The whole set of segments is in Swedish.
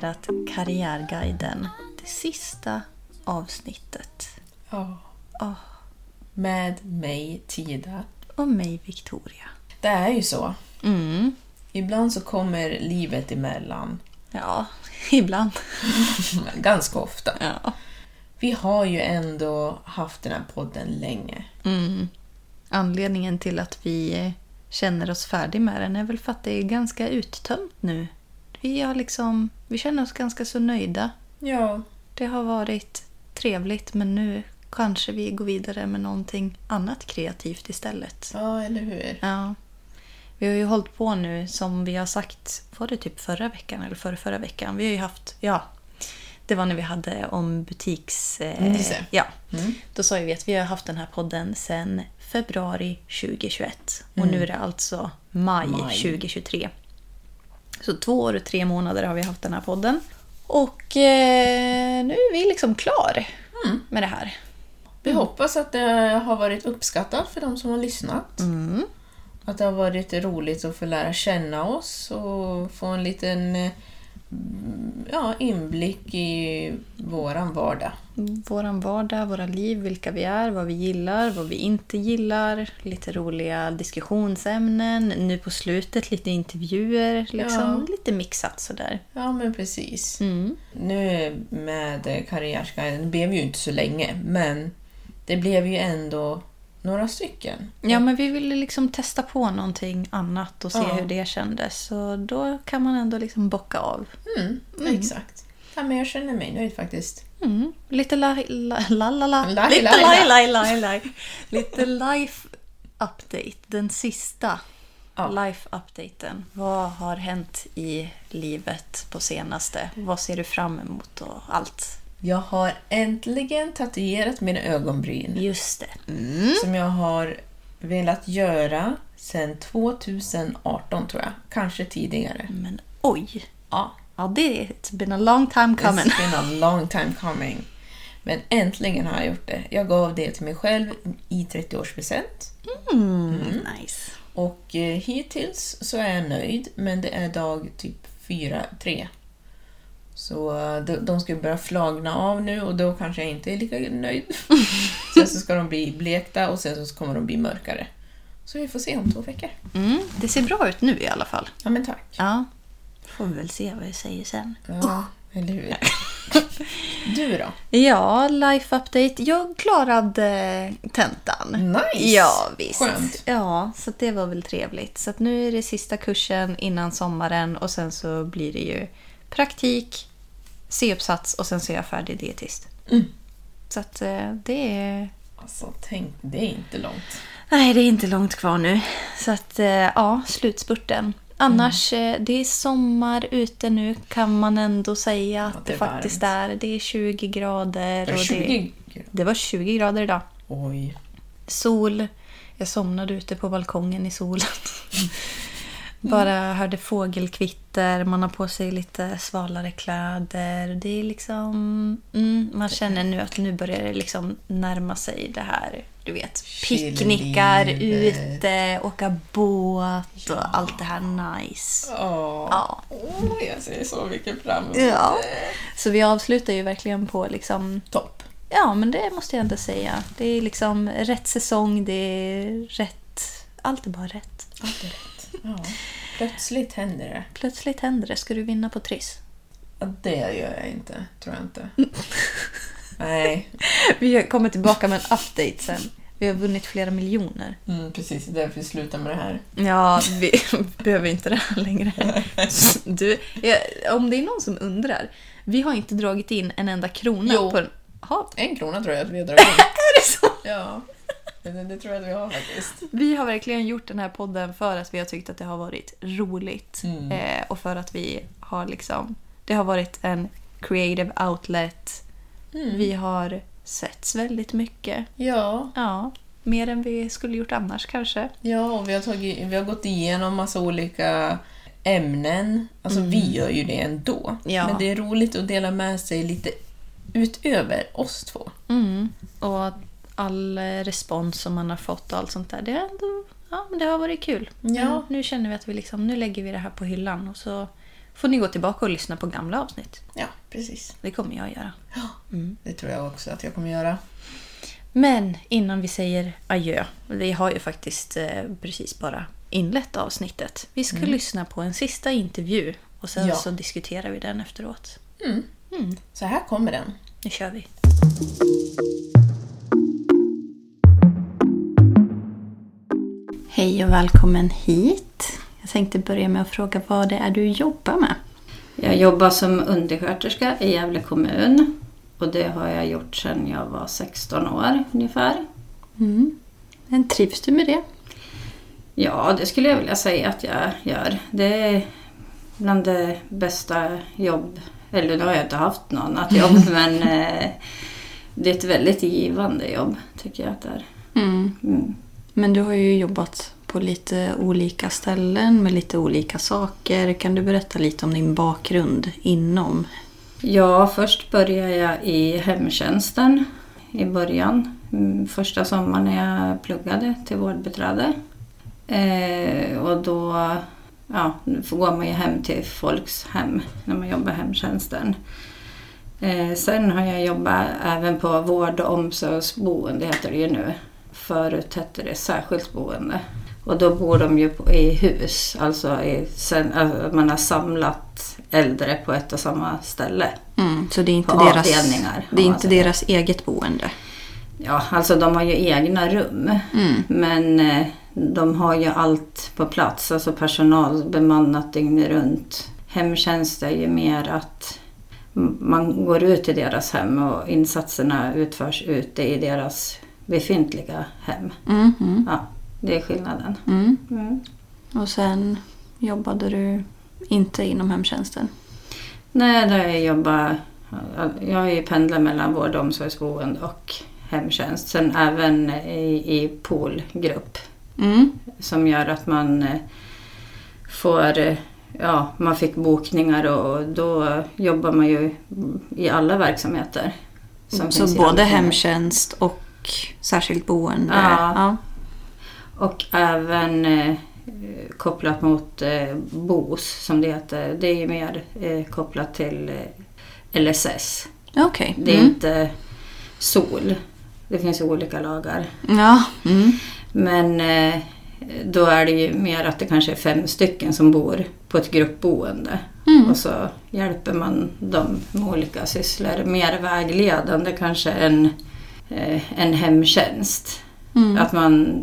presenterat Karriärguiden. Det sista avsnittet. Ja. Åh, Med mig, Tida. och mig, Victoria. Det är ju så. Mm. Ibland så kommer livet emellan. Ja, ibland. Ganska ofta. Ja. Vi har ju ändå haft den här podden länge. Mm. Anledningen till att vi känner oss färdiga med den är väl för att det är ganska uttömt nu. Vi, har liksom, vi känner oss ganska så nöjda. Ja. Det har varit trevligt men nu kanske vi går vidare med någonting annat kreativt istället. Ja, eller hur? Ja. Vi har ju hållit på nu som vi har sagt, var det typ förra veckan eller förra, förra veckan? Vi har ju haft, ja, det var när vi hade om butiks... Eh, det. ja, Mm. då sa vi att vi har haft den här podden sedan februari 2021. Och Mm. nu är det alltså maj, Maj. 2023. Så två år och tre månader har vi haft den här podden. Och eh, nu är vi liksom klar Mm. med det här. Vi hoppas att det har varit uppskattat för de som har lyssnat. Mm. Att det har varit roligt att få lära känna oss och få en liten eh, ja, inblick i våran vardag. Våran vardag, våra liv, vilka vi är, vad vi gillar, vad vi inte gillar. Lite roliga diskussionsämnen. Nu på slutet lite intervjuer. Liksom. Lite mixat sådär. Ja, men precis. Mm. Nu med Karriärsguiden, det blev ju inte så länge, men det blev ju ändå några stycken. Ja, men vi ville liksom testa på någonting annat och se Ja. hur det kändes. Så då kan man ändå liksom bocka av. Mm, Exakt. Ja, men jag känner mig nöjd faktiskt. Mm. Lite la, la, la, la, la. Lite laj, laj, laj. laj. Lite life update. Den sista Ja. life updaten. Vad har hänt i livet på senaste? Vad ser du fram emot och allt? Jag har äntligen tatuerat mina ögonbryn. Just det. Mm. Som jag har velat göra sedan 2018 tror jag. Kanske tidigare. Men oj! Ja, Ja, det är it's been a long time coming. It's been a long time coming. Men äntligen har jag gjort det. Jag gav det till mig själv i 30-årspresent. Mm, nice. Och eh, hittills så är jag nöjd, men det är dag typ 4, 3. Så eh, de, de ska börja flagna av nu och då kanske jag inte är lika nöjd. sen så ska de bli blekta och sen så kommer de bli mörkare. Så vi får se om två veckor. Mm, det ser bra ut nu i alla fall. Ja men tack. Ja. Får vi väl se vad jag säger sen. Ja, eller hur? Du då? Ja, life update. Jag klarade tentan. Nice! Ja, visst. Skönt. Ja, så det var väl trevligt. Så att nu är det sista kursen innan sommaren och sen så blir det ju praktik, C-uppsats och sen så är jag färdig dietist. Mm. Så att eh, det är... Alltså, tänk, det är inte långt. Nej, det är inte långt kvar nu. Så att, eh, ja, slutspurten. Annars, eh, det är sommar ute nu kan man ändå säga att det det, är faktiskt är. Det är 20 grader. Det och 20? Det, det var 20 grader idag. Oj. Sol. Jag somnade ute på balkongen i solen. Bara hörde fågelkvitter, man har på sig lite svalare kläder. Det är liksom... Mm, man känner nu att nu börjar det liksom närma sig det här. Du vet, picknickar ute, åka båt och allt det här nice. Åh, Ja. Åh, jag ser så mycket fram emot Ja. Så vi avslutar ju verkligen på liksom... Topp. Ja, men det måste jag ändå säga. Det är liksom rätt säsong, det är rätt... Allt är bara rätt. Allt är rätt. Ja. Plötsligt händer det. Plötsligt händer det. Ska du vinna på Triss? Ja, det gör jag inte, tror jag inte. Nej, Vi kommer tillbaka med en update sen. Vi har vunnit flera miljoner. mm, precis. Det är därför vi slutar med det här. Ja, vi behöver inte det här längre. Du, om det är någon som undrar. Vi har inte dragit in en enda krona Jo. på en... Ha, En krona tror jag att vi har dragit in. är det så? Ja, det, det tror jag att vi har faktiskt. Vi har verkligen gjort den här podden för att vi har tyckt att det har varit roligt. Mm. Eh, och för att vi har liksom... Det har varit en creative outlet. Mm. Vi har setts väldigt mycket. Ja, Ja, mer än vi skulle gjort annars kanske. ja och vi har, tagit, vi har gått igenom massa olika ämnen. Alltså vi gör ju det ändå. Ja. Men det är roligt att dela med sig lite utöver oss två. Mm. Och all respons som man har fått och allt sånt där. Det, är ändå, ja, men det har varit kul. Ja. Men nu känner vi att vi liksom, nu lägger vi det här på hyllan och så får ni gå tillbaka och lyssna på gamla avsnitt. Ja, precis. Det kommer jag göra. Det tror jag också att jag kommer göra. Men innan vi säger adjö, vi har ju faktiskt eh, precis bara inlett avsnittet. Vi ska lyssna på en sista intervju och sen Ja. så diskuterar vi den efteråt. Så här kommer den. Nu kör vi. Hej och välkommen hit. Jag tänkte börja med att fråga vad det är du jobbar med. Jag jobbar som undersköterska i Gävle kommun. Och det har jag gjort sedan jag var 16 år ungefär. Mm. Men trivs du med det? Ja, det skulle jag vilja säga att jag gör. Det är bland det bästa jobb... Eller nu har jag inte haft något annat jobb, men eh, det är ett väldigt givande jobb, tycker jag att det är. Mm. Men du har ju jobbat på lite olika ställen med lite olika saker. Kan du berätta lite om din bakgrund inom? Ja, först började jag i hemtjänsten i början. Mm, första sommaren när jag pluggade till vårdbiträde. Eh, och då ja, går man ju hem till folks hem när man jobbar i hemtjänsten. Eh, sen har jag jobbat även på vård och omsorgsboende, heter det ju nu. Förut hette det särskilt boende. Och då bor de ju på, i hus, alltså i, sen, alltså man har samlat äldre på ett och samma ställe. Mm, så det är inte, På deras, avdelningar, det är inte deras eget boende? Ja, alltså de har ju egna rum. Mm. Men eh, de har ju allt på plats, alltså personal bemannat dygnet runt. Hemtjänst är ju mer att man går ut i deras hem och insatserna utförs ute i deras befintliga hem. Mm, mm, Ja, det är skillnaden. mm. Mm. Och sen jobbade du inte inom hemtjänsten? Nej, där jag jobbar... Jag har ju pendlat mellan vård och omsorgsboende och hemtjänst. Sen även i, i poolgrupp. Mm. som gör att man eh, får, eh, ja, man fick bokningar och då jobbar man ju i alla verksamheter. Så både hemtjänst och särskilt boende? Ja. ja. Och även eh, kopplat mot eh, BOS som det heter. Det är ju mer eh, kopplat till eh, LSS. Okej. Det är Mm. inte SOL. Det finns ju olika lagar. Ja. Mm. Men eh, då är det ju mer att det kanske är fem stycken som bor på ett gruppboende. Mm. Och så hjälper man dem med olika sysslor. Mer vägledande kanske än eh, en hemtjänst. Mm. Att man,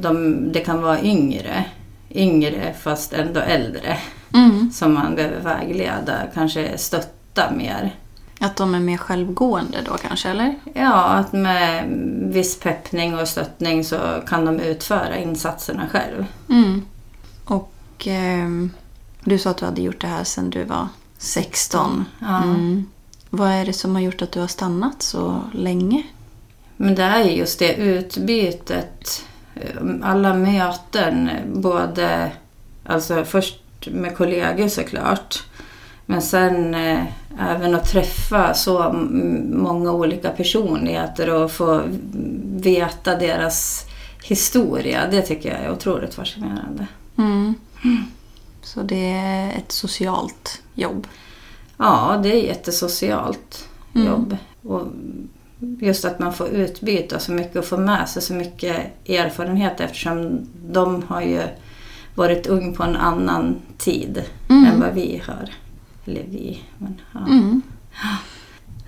de, det kan vara yngre, yngre fast ändå äldre Mm. som man behöver vägleda, kanske stötta mer. Att de är mer självgående då kanske, eller? Ja, att med viss peppning och stöttning så kan de utföra insatserna själv. Mm. Och ehm, du sa att du hade gjort det här sedan du var 16. Ja. Mm. Vad är det som har gjort att du har stannat så länge? Men det är ju just det utbytet, eh, alla möten, både alltså först med kollegor såklart, men sen eh, även att träffa så många olika personligheter och få veta deras historia. Det tycker jag är otroligt fascinerande. Mm. Så det är ett socialt jobb. Ja, det är jättesocialt Mm. jobb. Och just att man får utbyta så mycket och få med sig så mycket erfarenhet eftersom de har ju varit ung på en annan tid Mm. än vad vi har. Eller vi, men ja. Mm.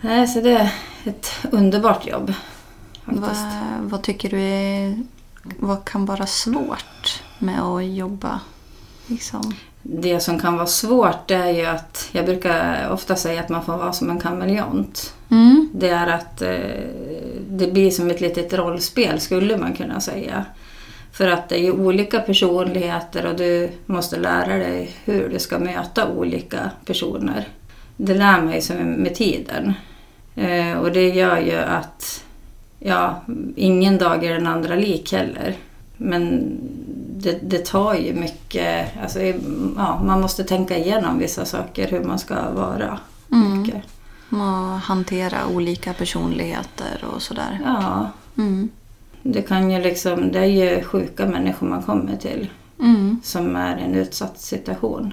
Nej, så det är ett underbart jobb. Vad, vad tycker du är, vad kan vara svårt med att jobba? Liksom? Det som kan vara svårt det är ju att, jag brukar ofta säga att man får vara som en kameleont. Mm. Det är att eh, det blir som ett litet rollspel skulle man kunna säga. För att det är ju olika personligheter och du måste lära dig hur du ska möta olika personer. Det lär man sig med tiden. Eh, och det gör ju att ja, ingen dag är den andra lik heller. Men det, det tar ju mycket, alltså, ja, man måste tänka igenom vissa saker, hur man ska vara. Mm. Mycket. Och hantera olika personligheter och sådär. Ja, Mm. det kan ju liksom, det är ju sjuka människor man kommer till Mm. som är i en utsatt situation.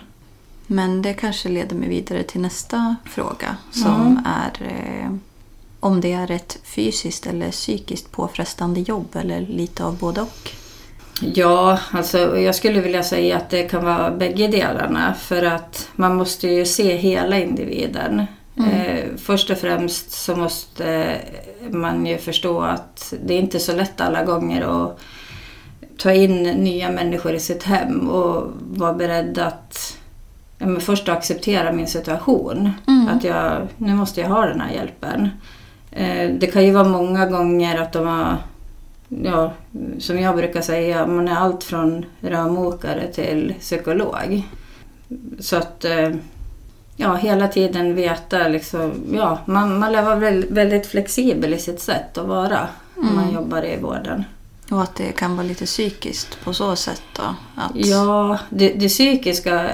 Men det kanske leder mig vidare till nästa fråga som är eh, om det är ett fysiskt eller psykiskt påfrestande jobb eller lite av både och. Ja, alltså jag skulle vilja säga att det kan vara bägge delarna för att man måste ju se hela individen. Eh, först och främst så måste man ju förstå att det är inte så lätt alla gånger att ta in nya människor i sitt hem och vara beredd att ja, först acceptera min situation. Att jag, nu måste jag ha den här hjälpen. Eh, det kan ju vara många gånger att de har, ja, som jag brukar säga, man är allt från rörmokare till psykolog. Så att eh, ja, hela tiden veta liksom, ja, man, man lär vara väldigt, flexibel i sitt sätt att vara om man jobbar i vården. Och att det kan vara lite psykiskt på så sätt då? Att, Ja, det, det psykiska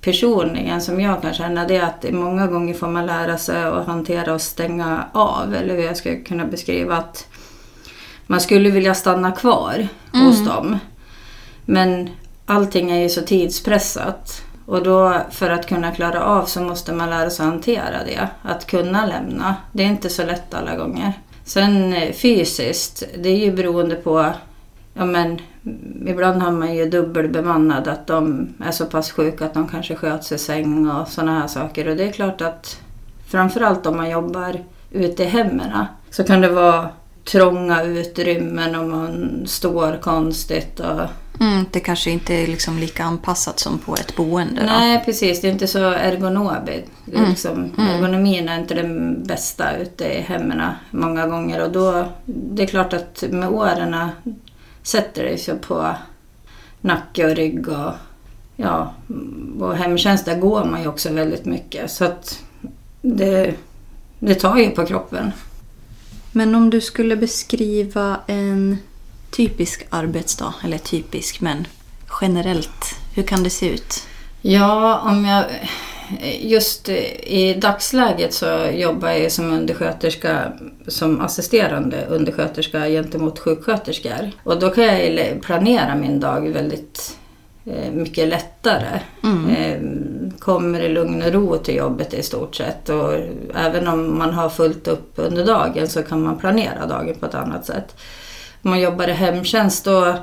personligen som jag kan känna det är att många gånger får man lära sig att hantera och stänga av. Eller hur jag ska kunna beskriva att man skulle vilja stanna kvar hos dem. Men allting är ju så tidspressat. Och då för att kunna klara av så måste man lära sig att hantera det. Att kunna lämna. Det är inte så lätt alla gånger. Sen eh, fysiskt, det är ju beroende på Ja men ibland har man ju dubbelbemannad att de är så pass sjuka att de kanske sköts i säng och sådana här saker. Och det är klart att framförallt om man jobbar ute i hemmen så kan det vara trånga utrymmen och man står konstigt. Och... mm, det kanske inte är liksom lika anpassat som på ett boende. Då. Nej precis, det är inte så ergonomiskt. Är liksom, Ergonomin är inte den bästa ute i hemmen många gånger. Och då, det är klart att med åren sätter det sig på nacke och rygg och ja, och hemtjänst där går man ju också väldigt mycket. Så att det, det tar ju på kroppen. Men om du skulle beskriva en typisk arbetsdag, eller typisk men generellt, hur kan det se ut? Ja, om jag... Just i dagsläget så jobbar jag som undersköterska, som assisterande undersköterska gentemot sjuksköterskor. Och då kan jag planera min dag väldigt mycket lättare. Eh, Kommer i lugn och ro till jobbet i stort sett. Och även om man har fullt upp under dagen så kan man planera dagen på ett annat sätt. Om man jobbar i hemtjänst då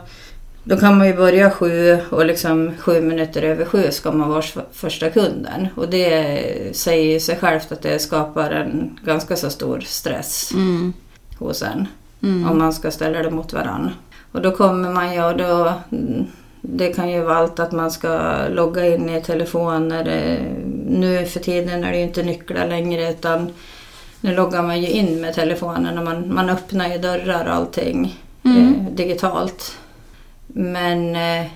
då kan man ju börja sju och liksom sju minuter över sju ska man vara första kunden. Och det säger sig självt att det skapar en ganska så stor stress Mm. hos en. Om man ska ställa det mot varann. Och då kommer man ju och då... mm, Det kan ju vara allt att man ska logga in i telefoner. eh, Nu för tiden är det ju inte nycklar längre utan nu loggar man ju in med telefonen och man, man öppnar ju dörrar och allting eh, digitalt. Men eh,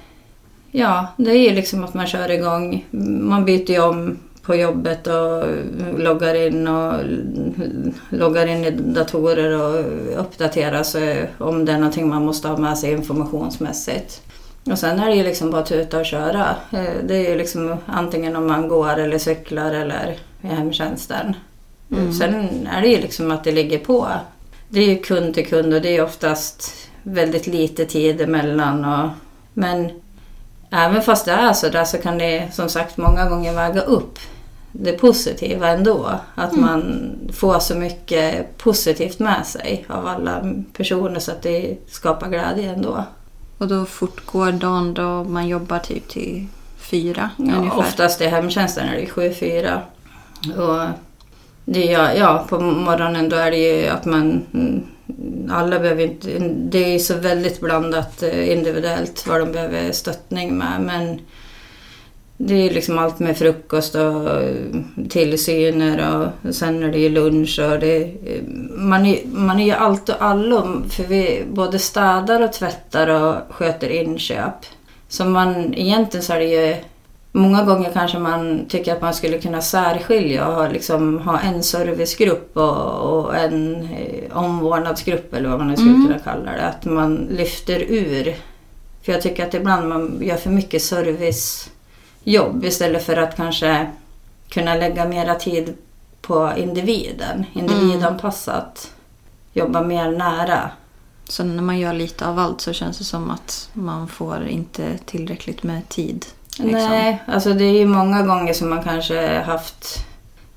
ja, det är ju liksom att man kör igång. Man byter ju om på jobbet och loggar in och loggar in i datorer och uppdaterar sig om det är någonting man måste ha med sig informationsmässigt. Och sen är det ju liksom bara att tuta och köra. Eh, Det är ju liksom antingen om man går eller cyklar eller i hemtjänsten. Sen är det ju liksom att det ligger på. Det är ju kund till kund och det är oftast väldigt lite tid emellan. Och, men även fast det är så där så kan det som sagt många gånger väga upp det positiva ändå. Att man får så mycket positivt med sig av alla personer så att det skapar glädje ändå. Och då fortgår dagen då man jobbar typ till fyra Ja, ungefär? oftast i hemtjänsten är det 7-4. Och det är, ja, på morgonen då är det ju att man... mm, Alla behöver inte... Det är så väldigt blandat eh, individuellt vad de behöver stöttning med. Men det är liksom allt med frukost och tillsyner och sen är det ju lunch och det... Man är, man är ju allt och allo för vi både städar och tvättar och sköter inköp. Så man, egentligen så är det ju Många gånger kanske man tycker att man skulle kunna särskilja och ha, liksom, ha en servicegrupp och, och en eh, omvårdnadsgrupp eller vad man nu skulle kunna kalla det. Att man lyfter ur. För jag tycker att ibland man gör för mycket servicejobb istället för att kanske kunna lägga mera tid på individen. Individanpassat. Jobba mer nära. Så när man gör lite av allt så känns det som att man får inte tillräckligt med tid. Liksom. Nej, alltså det är ju många gånger som man kanske haft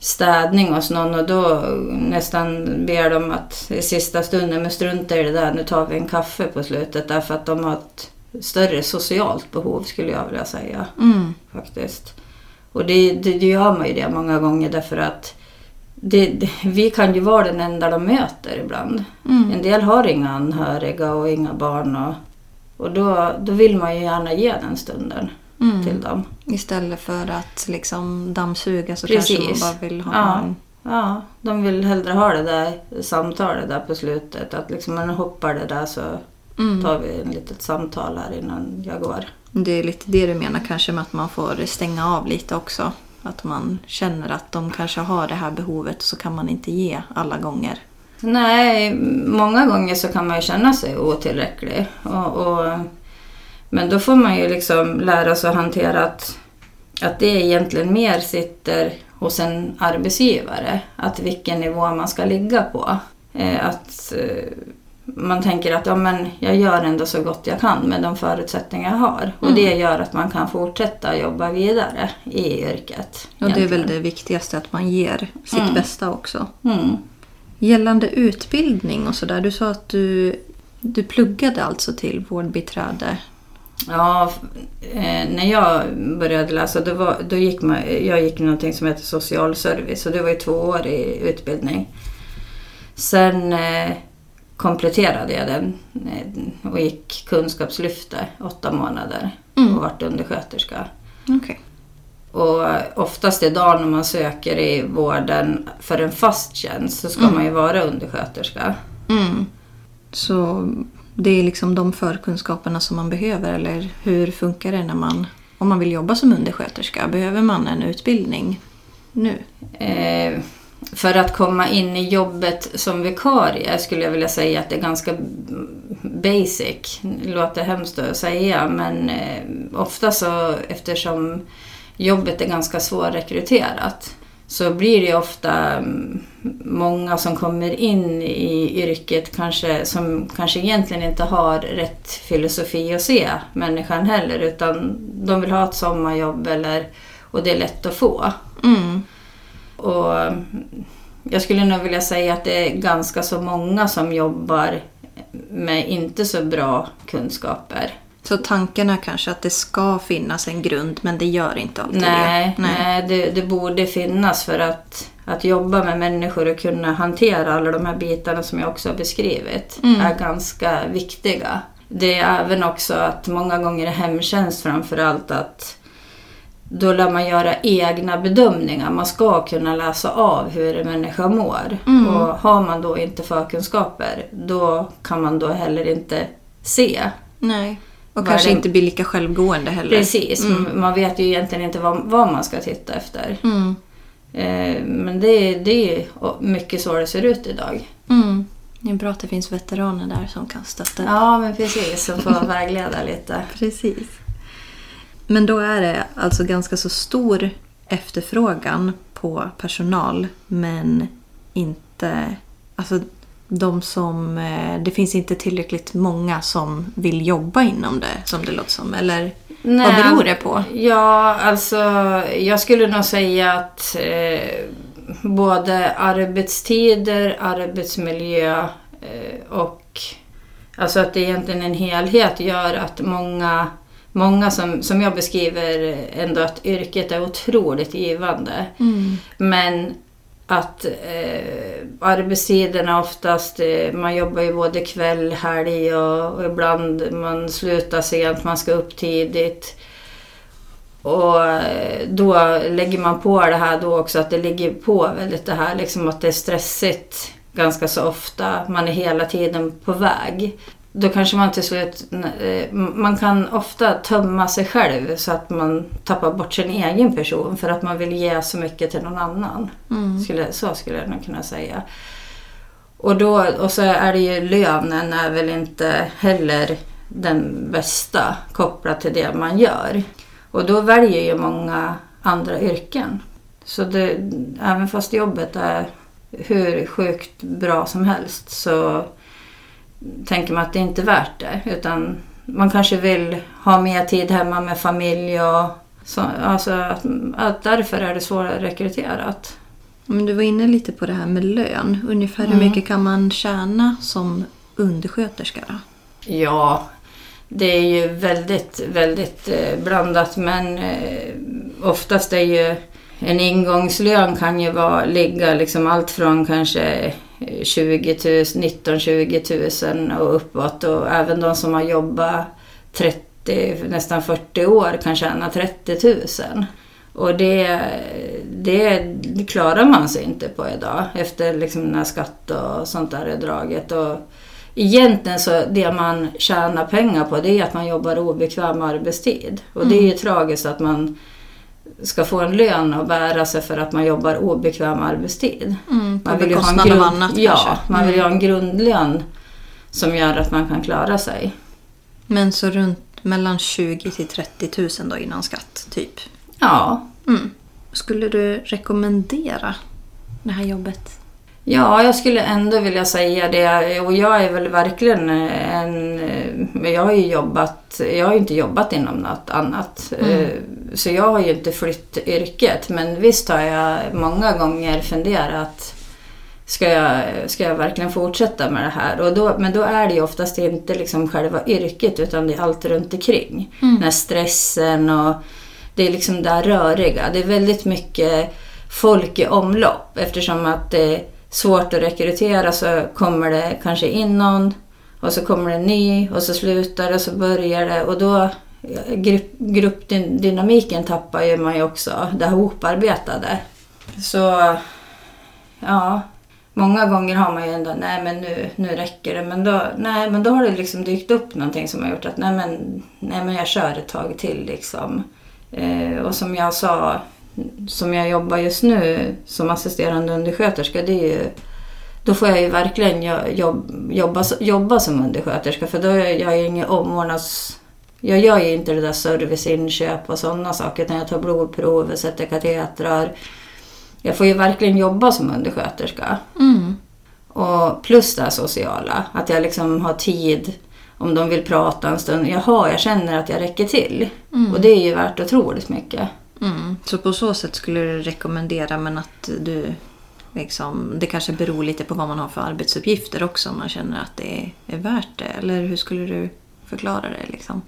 städning hos någon och då nästan ber de att i sista stunden, men strunta i det där, nu tar vi en kaffe på slutet därför att de har ett större socialt behov skulle jag vilja säga. Mm. faktiskt. Och det, det, det gör man ju det många gånger därför att det, vi kan ju vara den enda de möter ibland. Mm. En del har inga anhöriga och inga barn och, och då, då vill man ju gärna ge den stunden Mm. till dem. Istället för att liksom dammsuga så Precis. kanske man bara vill ha Ja. en... Ja, de vill hellre ha det där samtalet där på slutet. Att liksom man hoppar det där så Mm. tar vi ett litet samtal här innan jag går. Det är lite det du menar kanske med att man får stänga av lite också. Att man känner att de kanske har det här behovet så kan man inte ge alla gånger. Nej, många gånger så kan man ju känna sig otillräcklig. Och, och, men då får man ju liksom lära sig att hantera att, att det egentligen mer sitter hos en arbetsgivare. Att vilken nivå man ska ligga på. Eh, Att eh, man tänker att ja, men jag gör ändå så gott jag kan med de förutsättningar jag har. Och Mm. det gör att man kan fortsätta jobba vidare i yrket. Och det är väl det viktigaste att man ger sitt Mm. bästa också. Mm. Gällande utbildning och sådär. Du sa att du, du pluggade alltså till vårdbiträde. Ja, eh, när jag började läsa då, var, då gick man, jag gick någonting som heter socialservice och det var ju två år i utbildning. Sen eh, kompletterade jag den eh, och gick kunskapslyftet åtta månader Mm. och vart undersköterska. Okej. Och oftast idag när man söker i vården för en fast tjänst så ska Mm. man ju vara undersköterska. Mm. Så det är liksom de förkunskaperna som man behöver eller hur funkar det när man om man vill jobba som undersköterska? Behöver man en utbildning nu? Eh, för att komma in i jobbet som vikarie skulle jag vilja säga att det är ganska basic. Det låter hemskt att säga men eh, ofta så eftersom jobbet är ganska svårrekryterat så blir det ofta mm, många som kommer in i yrket kanske, som kanske egentligen inte har rätt filosofi att se människan heller utan de vill ha ett sommarjobb eller, och det är lätt att få. Mm. Och jag skulle nog vilja säga att det är ganska så många som jobbar med inte så bra kunskaper. Så tanken är kanske att det ska finnas en grund men det gör inte alltid Nej, det. nej det, det borde finnas för att, att jobba med människor och kunna hantera alla de här bitarna som jag också har beskrivit Mm. är ganska viktiga. Det är även också att många gånger i hemtjänst framförallt att då lär man göra egna bedömningar. Man ska kunna läsa av hur en människa mår. Mm. Och har man då inte förkunskaper då kan man då heller inte se. Nej. Och kanske det- inte bli lika självgående heller. Precis, Mm. man vet ju egentligen inte vad, vad man ska titta efter. Mm. Eh, Men det, det är mycket så det ser ut idag. Mm. Det är bra att det finns veteraner där som kan stötta. Ja, men precis. Som får vägleda lite. Precis. Men då är det alltså ganska så stor efterfrågan på personal men inte... Alltså de som... eh, Det finns inte tillräckligt många som vill jobba inom det som det låter som. Eller vad beror det på? Ja, alltså jag skulle nog säga att eh, både arbetstider, arbetsmiljö eh, och alltså att det egentligen en helhet gör att många, många som, som jag beskriver ändå att yrket är otroligt givande. Men att eh, arbetstiderna oftast, eh, man jobbar ju både kväll, helg och, och ibland man slutar sent, man ska upp tidigt. Och eh, då lägger man på det här då också att det ligger på väldigt det här liksom att det är stressigt ganska så ofta. Man är hela tiden på väg. Då kanske man till slut, eh, man kan ofta tömma sig själv så att man tappar bort sin egen person för att man vill ge så mycket till någon annan. Mm. Skulle, så skulle jag nog kunna säga. Och, då, och så är det ju lönen är väl inte heller den bästa kopplat till det man gör. Och då väljer ju många andra yrken. Så det, även fast jobbet är hur sjukt bra som helst så tänker man att det inte är värt det. Utan man kanske vill ha mer tid hemma med familj och Så, alltså att, att därför är det svårrekryterat. Men du var inne lite på det här med lön. Ungefär hur Mm. mycket kan man tjäna som undersköterska? Då? Ja, det är ju väldigt, väldigt eh, blandat men eh, oftast är ju en ingångslön kan ju vara, ligga liksom allt från kanske 20 000, 19-20 000 och uppåt och även de som har jobbat 30, nästan 40 år kan tjäna 30 000. Och det, det, det klarar man sig inte på idag efter liksom när skatt och sånt där är draget. Och egentligen så det man tjänar pengar på det är att man jobbar obekväm arbetstid. Och det är ju tragiskt att man ska få en lön och bära sig för att man jobbar obekväm arbetstid. Mm, Man vill ju ha en grund, annat ja, kanske. man vill Mm. ha en grundlön som gör att man kan klara sig. Men så runt mellan 20 till 30 000 då innan skatt, typ. Ja, Mm. Skulle du rekommendera det här jobbet? Ja, jag skulle ändå vilja säga det. Och jag är väl verkligen en... Men jag har ju jobbat... Jag har ju inte jobbat inom något annat. Eh, Så jag har ju inte flytt yrket. Men visst har jag många gånger funderat. Ska jag, ska jag verkligen fortsätta med det här? Och då, men då är det ju oftast inte liksom själva yrket utan det är allt runt omkring. Den här stressen och det är liksom det här röriga. Det är väldigt mycket folk i omlopp eftersom att det svårt att rekrytera så kommer det kanske in någon och så kommer det en ny och så slutar det och så börjar det och då grupp, gruppdynamiken tappar ju man ju också, det här hoparbetade. Så ja, många gånger har man ju ändå, nej men nu, nu räcker det. Men då, nej, men då har det liksom dykt upp någonting som har gjort att nej men, nej, men jag kör ett tag till liksom. Eh, och som jag sa, som jag jobbar just nu som assisterande undersköterska, det är ju då får jag ju verkligen jo- jobb, jobba, jobba som undersköterska för då är jag ju ingen omvårdnads... Jag gör ju inte det där serviceinköp och sådana saker utan jag tar blodprover, sätter katetrar. Jag får ju verkligen jobba som undersköterska. Mm. Och plus det här sociala, att jag liksom har tid om de vill prata en stund. Jaha, jag känner att jag räcker till. Och det är ju värt otroligt mycket. Mm. Så på så sätt skulle du rekommendera men att du liksom, det kanske beror lite på vad man har för arbetsuppgifter också om man känner att det är, är värt det. Eller hur skulle du förklara det liksom?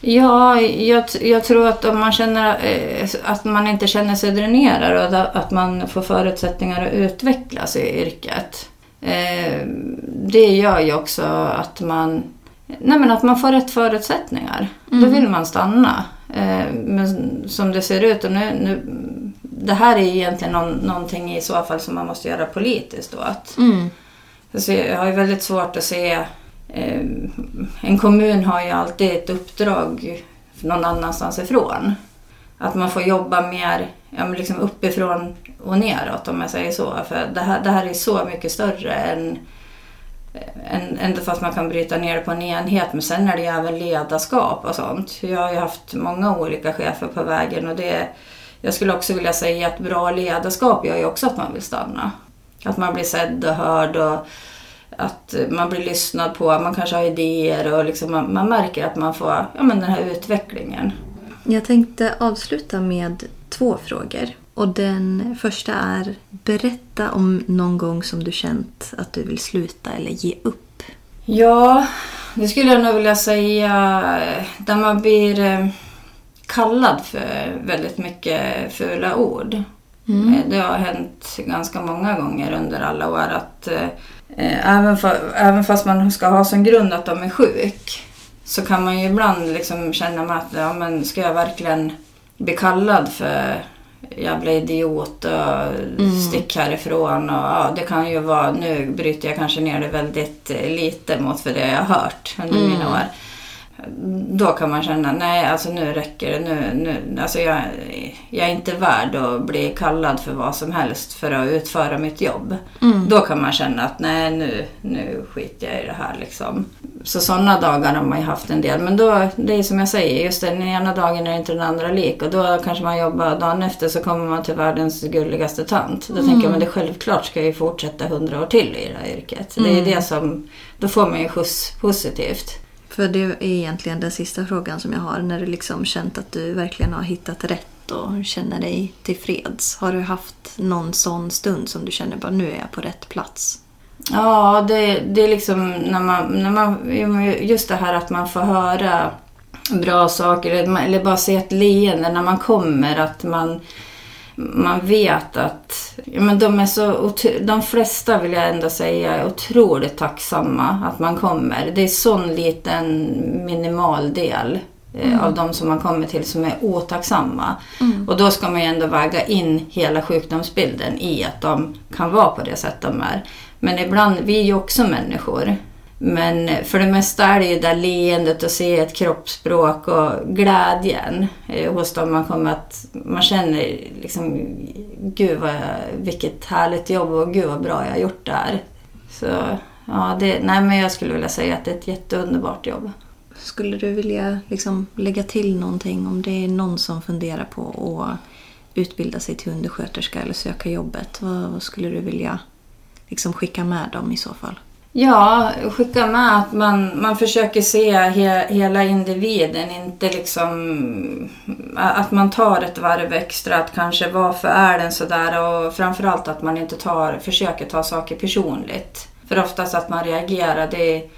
Ja, jag, jag tror att om man känner eh, att man inte känner sig dränerad och att, man får förutsättningar att utvecklas i yrket. Eh, det gör ju också att man, nej men att man får rätt förutsättningar. Då vill man stanna. Eh, men som det ser ut och nu, nu det här är egentligen någon, någonting i så fall som man måste göra politiskt då. Att, Mm. Alltså, jag har ju väldigt svårt att se... Eh, en kommun har ju alltid ett uppdrag någon annanstans ifrån. Att man får jobba mer ja, liksom uppifrån och neråt om jag säger så. För det här, det här är så mycket större än, Ändå fast man kan bryta ner det på en enhet. Men sen är det ju även ledarskap och sånt. Jag har ju haft många olika chefer på vägen och det jag skulle också vilja säga att bra ledarskap gör ju också att man vill stanna. Att man blir sedd och hörd och att man blir lyssnad på. Man kanske har idéer och liksom man, man märker att man får ja, men den här utvecklingen. Jag tänkte avsluta med två frågor. Och den första är berätta om någon gång som du känt att du vill sluta eller ge upp. Ja, det skulle jag nog vilja säga där man blir eh, kallad för väldigt mycket fula ord. Eh, Det har hänt ganska många gånger under alla år att eh, eh, även, fa- även fast man ska ha som grund att de är sjuk så kan man ju ibland liksom känna att ja, men ska jag verkligen bli kallad för jävla idiot och stick härifrån. Och, ja, det kan ju vara, nu bryter jag kanske ner det väldigt lite mot för det jag har hört under mina år. Då kan man känna, nej alltså nu räcker det. Nu, nu, alltså jag, jag är inte värd att bli kallad för vad som helst för att utföra mitt jobb. Då kan man känna att nej nu, nu skiter jag i det här liksom. Så sådana dagar har man ju haft en del. Men då, det är som jag säger, just den ena dagen är inte den andra lik. Och då kanske man jobbar, dagen efter så kommer man till världens gulligaste tant. Då tänker jag, men det självklart ska jag ju fortsätta hundra år till i det här yrket. Det är det som, då får man ju skjuts positivt. För det är egentligen den sista frågan som jag har. När du liksom känt att du verkligen har hittat rätt och känner dig tillfreds. Har du haft någon sån stund som du känner bara nu är jag på rätt plats? Ja, det, det är liksom när man, när man... Just det här att man får höra bra saker eller bara se ett leende när man kommer. Att man, man vet att ja, men de, är så, de flesta vill jag ändå säga är otroligt tacksamma att man kommer. Det är sån liten minimal del eh, mm. av de som man kommer till som är otacksamma. Mm. Och då ska man ju ändå väga in hela sjukdomsbilden i att de kan vara på det sätt de är. Men ibland, vi är ju också människor. Men för det mesta är det ju det leendet och se ett kroppsspråk och glädjen eh, hos dem man kommer att... Man känner liksom, gud vad, vilket härligt jobb och gud vad bra jag har gjort där. Så ja, det, nej men jag skulle vilja säga att det är ett jätteunderbart jobb. Skulle du vilja liksom lägga till någonting om det är någon som funderar på att utbilda sig till undersköterska eller söka jobbet? Vad, vad skulle du vilja liksom skicka med dem i så fall? Ja, skicka med att man, man försöker se he, hela individen, inte liksom att man tar ett varv extra, att kanske varför är den sådär och framförallt att man inte tar, försöker ta saker personligt. För oftast att man reagerar, det,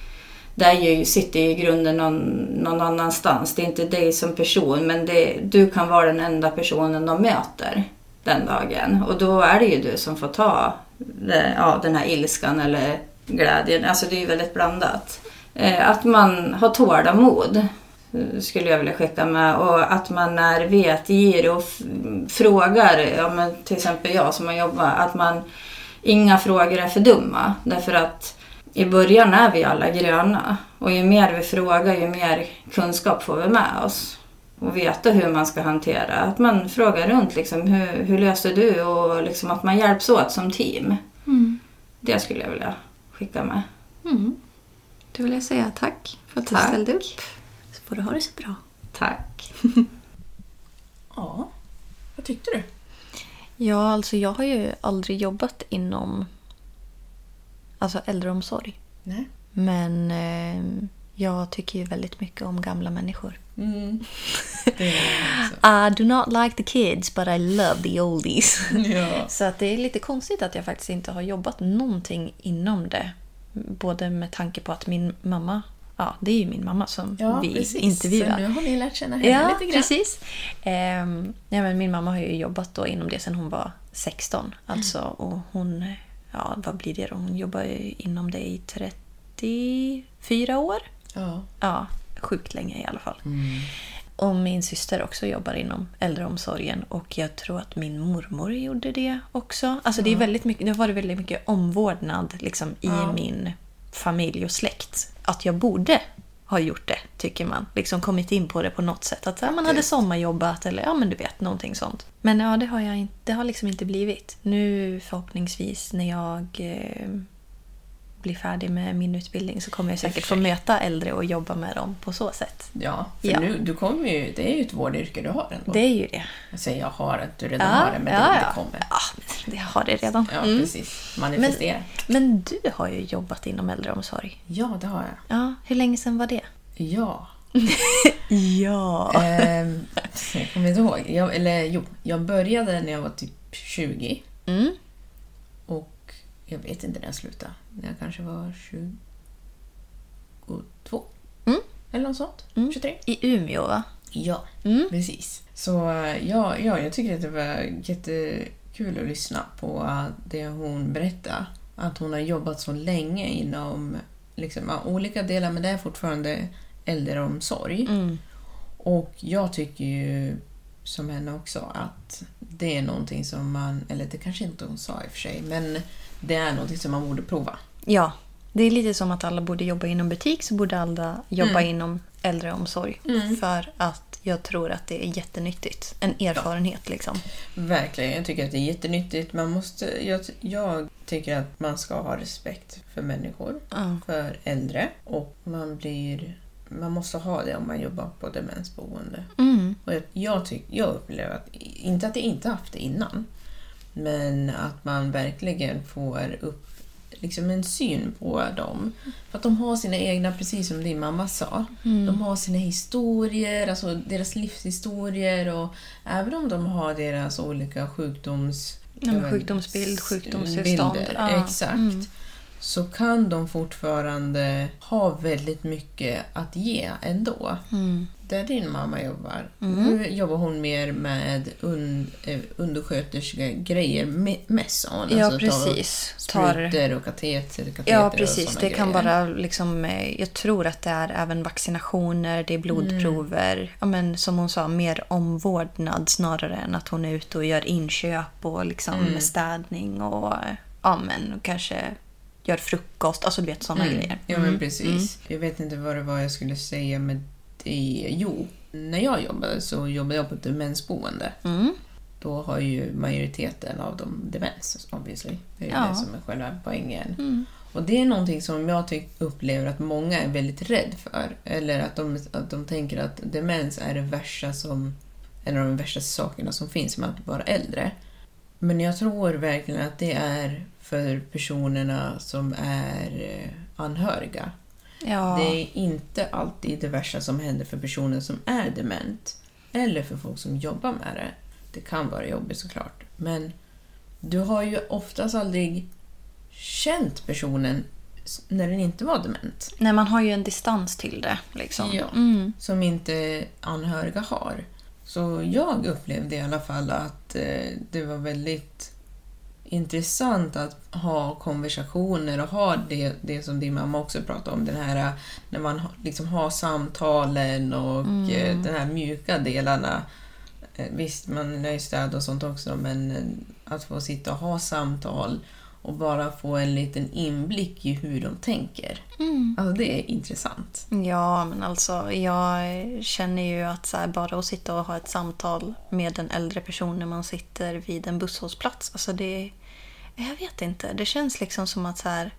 det är ju, sitter i grunden någon, någon annanstans. Det är inte dig som person, men det, du kan vara den enda personen de möter den dagen. Och då är det ju du som får ta det, ja, den här ilskan eller glädjen. Alltså det är väldigt blandat. Eh, att man har tålamod skulle jag vilja skicka med. Och att man är vetgir och frågar, ja, men till exempel jag som har jobbat, att man inga frågor är för dumma. Därför att i början är vi alla gröna. Och ju mer vi frågar, ju mer kunskap får vi med oss. Och veta hur man ska hantera. Att man frågar runt liksom, hur, hur löser du? Och liksom att man hjälps åt som team. Mm. Det skulle jag vilja skicka med. Mm. Då vill jag säga tack för att tack. du ställde upp. Så får du ha det så bra. Tack. ja, vad tyckte du? Ja, alltså jag har ju aldrig jobbat inom alltså äldreomsorg. Nej. Men eh, jag tycker ju väldigt mycket om gamla människor. Mm. I do not like the kids but I love the oldies. Ja. Så att det är lite konstigt att jag faktiskt inte har jobbat någonting inom det. Både med tanke på att min mamma Ja, det är ju min mamma som ja, vi precis. intervjuar. Så nu har ni lärt känna henne ja, lite grann. Precis. Um, ja, men min mamma har ju jobbat då inom det sedan hon var 16. Alltså, och hon, ja, vad blir det då? Hon jobbar ju inom det i 34 år. Ja. Ja, sjukt länge i alla fall. Mm. Och min syster också jobbar inom äldreomsorgen och jag tror att min mormor gjorde det också. Alltså det, är väldigt mycket, det har varit väldigt mycket omvårdnad liksom, i Ja. min familj och släkt. Att jag borde ha gjort det, tycker man. Liksom kommit in på det på något sätt. Att ja, man hade sommarjobbat eller ja, men du vet, någonting sånt. Men ja, det har, jag inte, det har liksom inte blivit. Nu förhoppningsvis när jag eh, blir färdig med min utbildning så kommer jag säkert få möta äldre och jobba med dem på så sätt. Ja, för Ja. Nu, du kommer ju, det är ju ett vårdyrke du har ändå. Det är ju det. Jag säger jag har, att du redan har det, men det, det kommer. Ja, men det har det redan. Ja, Mm. precis. Manifestera. Men du har ju jobbat inom äldreomsorg. Ja, det har jag. Ja, hur länge sedan var det? Ja. Ja. Ehm, jag kommer inte ihåg. Jag, eller jo, jag började när jag var typ 20. Mm. Jag vet inte när jag slutade. När jag kanske var 22. Mm. Eller något sånt. Mm. 23. I Umeå, va? Ja, Mm. precis. Så ja, ja, jag tycker att det var jättekul att lyssna på det hon berättade. Att hon har jobbat så länge inom liksom, olika delar, men det är fortfarande äldreomsorg. Mm. Och jag tycker ju som henne också att det är någonting som man, eller det kanske inte hon sa i och för sig, men det är någonting som man borde prova. Ja. Det är lite som att alla borde jobba inom butik så borde alla jobba Mm. inom äldreomsorg. Mm. För att jag tror att det är jättenyttigt. En erfarenhet liksom. Verkligen, jag tycker att det är jättenyttigt. Man måste, jag, jag tycker att man ska ha respekt för människor, Ja. för äldre och man blir man måste ha det om man jobbar på demensboende. Mm. Och jag, jag, tyck, jag upplever att, inte att jag inte haft det innan, men att man verkligen får upp liksom en syn på dem. För att de har sina egna, precis som din mamma sa, Mm. de har sina historier, alltså deras livshistorier och även om de har deras olika sjukdoms... Ja, sjukdomsbild, sjukdomstillstånd. Ja. Exakt. Mm. Så kan de fortfarande ha väldigt mycket att ge ändå. Mm. Där din mamma jobbar, Mm. nu jobbar hon mer med un, eh, undersköterskegrejer hon. Ja, Alltså, precis. Sprutor och kateter, kateter Ja, och precis. såna Det kan grejer. vara liksom, eh, jag tror att det är även vaccinationer, det är blodprover. Ja, men som hon sa, mer omvårdnad snarare än att hon är ute och gör inköp och liksom Mm. städning och, ja, men, och kanske gör frukost. Alltså du vet sådana Mm. grejer. Ja, men precis. Jag vet inte vad det var jag skulle säga med det. Jo, när jag jobbade så jobbade jag på ett demensboende. Mm. Då har ju majoriteten av dem demens, obviously. Det är ju Ja. det som är själva poängen. Mm. Och det är någonting som jag tyck, upplever att många är väldigt rädd för. Eller att de, att de tänker att demens är det värsta som, en av de värsta sakerna som finns med att vara äldre. Men jag tror verkligen att det är för personerna som är eh, anhöriga. Ja. Det är inte alltid det värsta som händer för personer som är dement. Eller för folk som jobbar med det. Det kan vara jobbigt såklart. Men du har ju oftast aldrig känt personen när den inte var dement. Nej, man har ju en distans till det. Liksom. Ja. Mm. Som inte anhöriga har. Så jag upplevde i alla fall att eh, det var väldigt intressant att ha konversationer och ha det, det som din mamma också pratade om, den här eh, när man liksom har samtalen och Mm. eh, de här mjuka delarna. Visst, man är ju städ och sånt också, men att få sitta och ha samtal och bara få en liten inblick i hur de tänker. Mm. Alltså det är intressant. Ja, men alltså jag känner ju att här, bara att sitta och ha ett samtal med en äldre person när man sitter vid en busshållplats. Alltså det... Jag vet inte. Det känns liksom som att så här,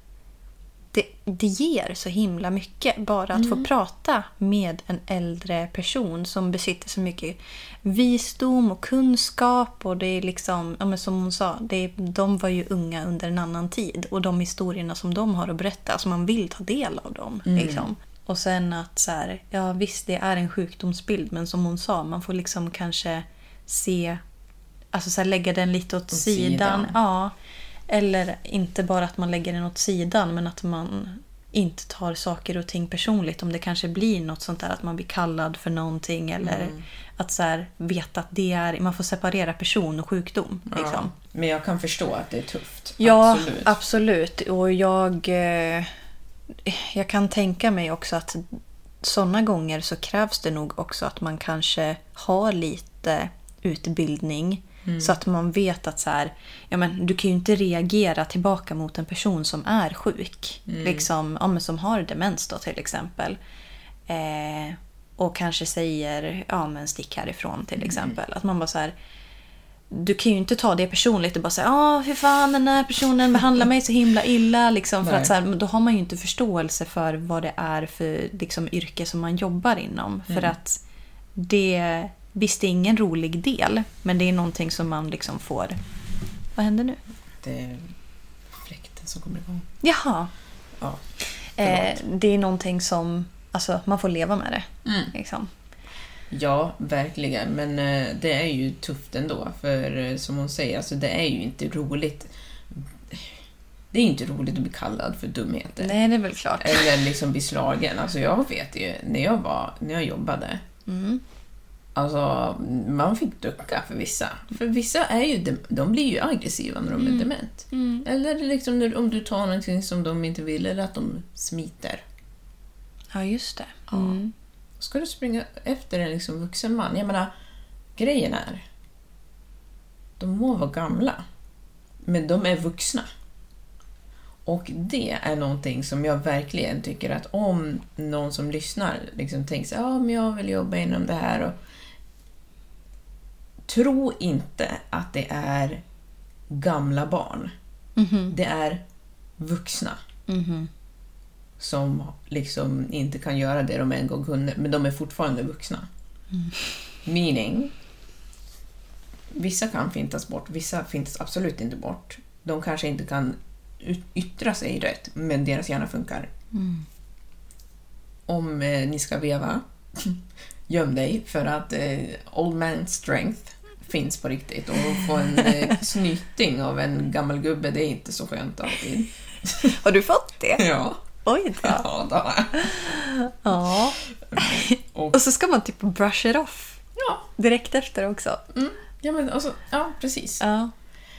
det, det ger så himla mycket bara att få prata med en äldre person som besitter så mycket visdom och kunskap. Och det är liksom, ja, som hon sa, det är, de var ju unga under en annan tid. Och de historierna som de har att berätta, alltså man vill ta del av dem. Liksom. Och sen att så här, ja visst det är en sjukdomsbild men som hon sa, man får liksom kanske se, alltså så här, lägga den lite åt, Åt sidan. sidan. Ja. Eller inte bara att man lägger den åt sidan men att man inte tar saker och ting personligt. Om det kanske blir något sånt där att man blir kallad för någonting eller Mm. att så här, veta att det är, man får separera person och sjukdom. Liksom. Ja, men jag kan förstå att det är tufft. Ja, Absolut. absolut. Och jag, eh, jag kan tänka mig också att sådana gånger så krävs det nog också att man kanske har lite utbildning. Mm. Så att man vet att så här, ja, men, du kan ju inte reagera tillbaka mot en person som är sjuk. Mm. Liksom, ja, men, som har demens då till exempel. Eh, och kanske säger ja, men stick härifrån Mm. till exempel. Att man bara så här, du kan ju inte ta det personligt och bara säga ja hur fan den här personen behandlar mig så himla illa. Liksom, för Nej. att så här, då har man ju inte förståelse för vad det är för liksom, yrke som man jobbar inom. För Mm. att det, visst det är ingen rolig del, men det är någonting som man liksom får... Vad händer nu? Det är fläkten som kommer igång. Jaha. Ja, Eh, det är någonting som alltså, man får leva med det. Mm. Liksom. Ja, verkligen. Men eh, det är ju tufft ändå. För eh, som hon säger, alltså, det är ju inte roligt. Det är inte roligt att bli kallad för dumheter. Nej, det är väl klart. Eller liksom bli slagen. Alltså jag vet ju, när jag, var, när jag jobbade, Mm. Alltså man fick ducka för vissa. För vissa är ju, de blir ju aggressiva när de är Mm. dement. Mm. Eller liksom när, om du tar någonting som de inte vill, eller att de smiter. Ja, just det. Ja. Mm. Ska du springa efter en liksom vuxen man? Jag menar, grejen är... De må vara gamla, men de är vuxna. Och det är någonting som jag verkligen tycker att om någon som lyssnar liksom tänker ja men jag vill jobba inom det här. Och... Tro inte att det är gamla barn. Mhm. Det är vuxna Mhm. som liksom inte kan göra det de en gång kunde, men de är fortfarande vuxna. Meaning, vissa kan fintas bort, vissa fintas absolut inte bort. De kanske inte kan yttra sig rätt, men deras hjärna funkar. Mm. Om eh, ni ska veva, göm dig för att eh, old man strength finns på riktigt och få en eh, snyting av en gammal gubbe, det är inte så skönt alltid. Har du fått det? Ja, Oj då. ja, då. Ja. Och, Och så ska man typ brush it off ja, direkt efter också. mm, ja, men alltså, ja, precis. Ja.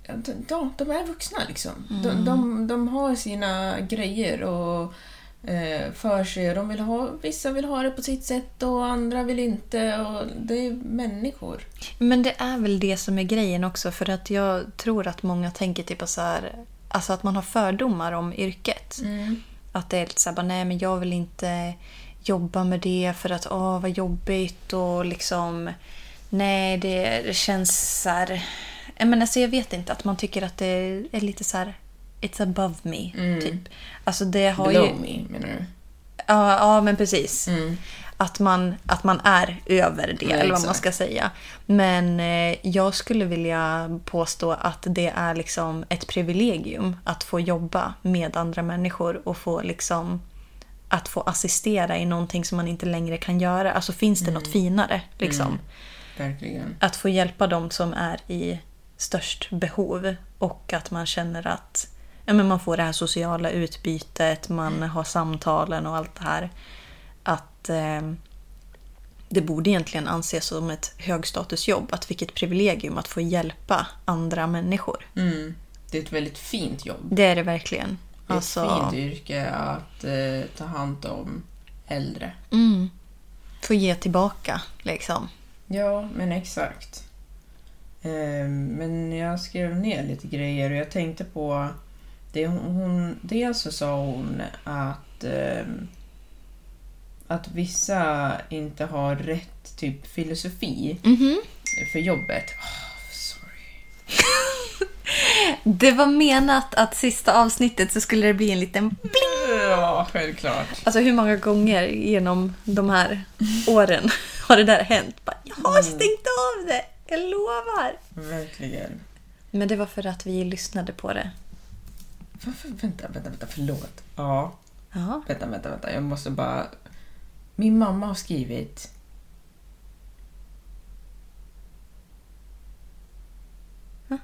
De, de, de är vuxna liksom. De, de, de har sina grejer och för sig. De vill ha, vissa vill ha det på sitt sätt och andra vill inte. Och det är människor. Men det är väl det som är grejen också för att jag tror att många tänker typ så här, alltså att man har fördomar om yrket. Att det är lite så här, bara, nej men jag vill inte jobba med det för att åh vad jobbigt och liksom nej det, det känns så här, jag, men alltså, jag vet inte att man tycker att det är lite så här it's above me Mm. typ. Alltså det har Below ju... me menar du? Ja, ja men precis. Mm. Att man, att man är över det, Ja, eller vad man ska säga. Men eh, jag skulle vilja påstå att det är liksom ett privilegium att få jobba med andra människor och få liksom att få assistera i någonting som man inte längre kan göra. Alltså finns det något finare? Liksom. Mm. Att få hjälpa dem som är i störst behov och att man känner att ja, men man får det här sociala utbytet, man har samtalen och allt det här. Att eh, det borde egentligen anses som ett högstatusjobb. Att vilket privilegium att få hjälpa andra människor. Mm. Det är ett väldigt fint jobb. Det är det verkligen. Det är Alltså, ett fint yrke att eh, ta hand om äldre. mm, få ge tillbaka liksom. Ja, men exakt. Ehm, Men jag skrev ner lite grejer och jag tänkte på... Det hon, dels så sa hon att, ehm, att vissa inte har rätt typ filosofi Mhm. för jobbet. Oh, sorry. Det var menat att sista avsnittet så skulle det bli en liten Ja, självklart. Alltså hur många gånger genom de här åren har det där hänt? Bara, jag har stängt av det, jag lovar. Verkligen. Men det var för att vi lyssnade på det. Varför? Vänta, vänta, vänta, förlåt. Ja, Ja. vänta, vänta, vänta. Jag måste bara... Min mamma har skrivit... Va?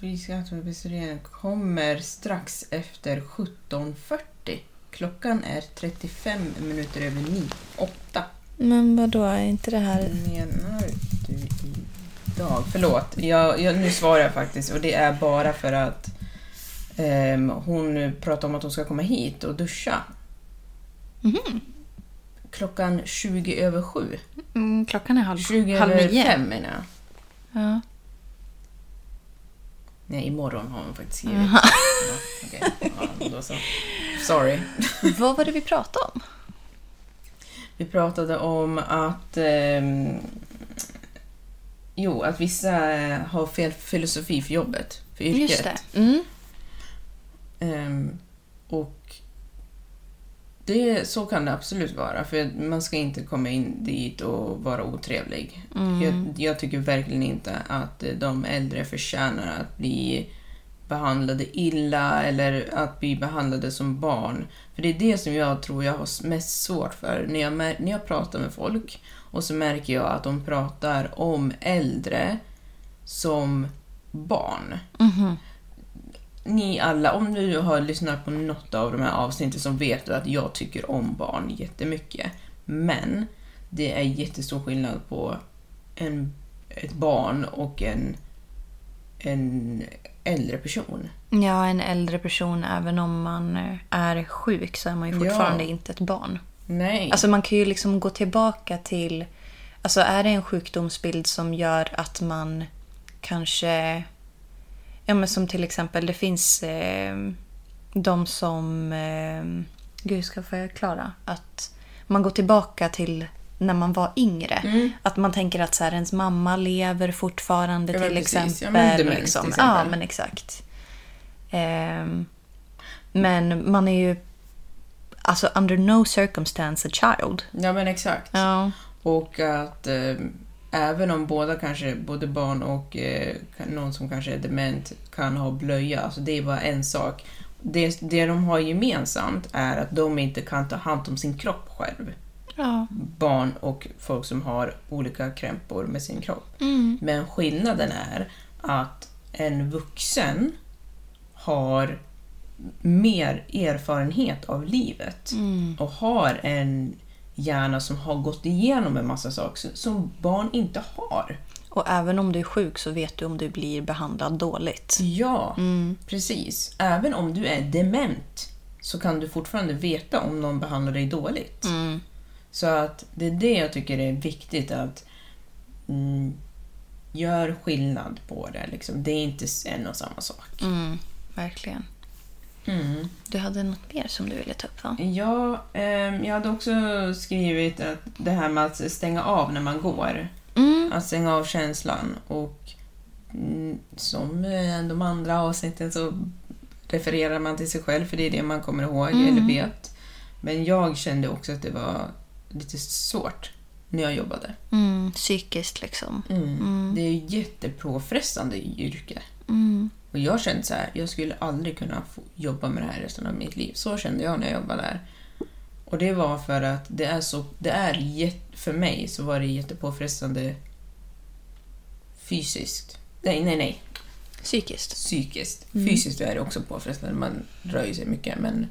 Friskattebevisningen kommer strax efter 17.40. Klockan är 35 minuter över 9. 8. Men vadå, är inte det här... Menar du idag? Förlåt, jag, jag, nu svarar jag faktiskt och det är bara för att hon pratar om att hon ska komma hit och duscha. Mhm. Klockan 20 över 7. Mm, klockan är halv, 20 halv över nio. 5 menar jag. Ja. Nej, imorgon har hon faktiskt skrivit. Ja, okej. ja, då så. Sorry. Vad var det vi pratade om? Vi pratade om att... ehm, jo, att vissa eh, har fel filosofi för jobbet, för yrket. Just det. Mm. Ehm, och det, så kan det absolut vara, för man ska inte komma in dit och vara otrevlig. Mm. Jag, jag tycker verkligen inte att de äldre förtjänar att bli behandlade illa eller att bli behandlade som barn. För det är det som jag tror jag har mest svårt för när jag, när jag pratar med folk och så märker jag att de pratar om äldre som barn Mhm. Ni alla, om du har lyssnat på något av de här avsnitten så vet du att jag tycker om barn jättemycket. Men det är jättestor skillnad på en, ett barn och en, en äldre person. Ja, en äldre person, även om man är sjuk så är man ju Ja. fortfarande inte ett barn. Nej. Alltså man kan ju liksom gå tillbaka till... Alltså är det en sjukdomsbild som gör att man kanske... Ja men som till exempel, det finns eh, de som... Eh, gud, hur ska jag förklara? Att man går tillbaka till när man var yngre. Mm. Att man tänker att så här, ens mamma lever fortfarande till precis. exempel. Ja, men demens, liksom. till exempel. Ja, men exakt. Ehm, men man är ju alltså under no circumstance a child. Ja men exakt. Ja. Och att eh, även om båda kanske, både barn och eh, någon som kanske är dement kan ha blöja, alltså det är bara en sak. Det, det de har gemensamt är att de inte kan ta hand om sin kropp själv. Ja. Barn och folk som har olika krämpor med sin kropp. Mm. Men skillnaden är att en vuxen har mer erfarenhet av livet Mm. och har en hjärna som har gått igenom en massa saker som barn inte har. Och även om du är sjuk så vet du om du blir behandlad dåligt. Ja, Mm. precis. Även om du är dement så kan du fortfarande veta om någon behandlar dig dåligt. Mm. Så att det är det jag tycker är viktigt att mm, gör skillnad på det. Liksom. Det är inte en och samma sak. Mm. Verkligen. Mm. Du hade något mer som du ville ta upp va? Ja, ehm, jag hade också skrivit att det här med att stänga av när man går. Mm. Att stänga av känslan. Och mm, som eh, de andra avsnitten så refererar man till sig själv för det är det man kommer ihåg Mm. eller vet. Men jag kände också att det var lite svårt när jag jobbade. Mm. Psykiskt liksom. Mm. Det är ju jättepåfrestande yrke. Mm. Och jag kände så här, jag skulle aldrig kunna jobba med det här resten av mitt liv. Så kände jag när jag jobbade där. Och det var för att det är så, det är för mig så var det jättepåfrestande fysiskt. Nej, nej, nej. Psykiskt. Psykiskt. Mm. Fysiskt är det också påfrestande, man rör ju sig mycket men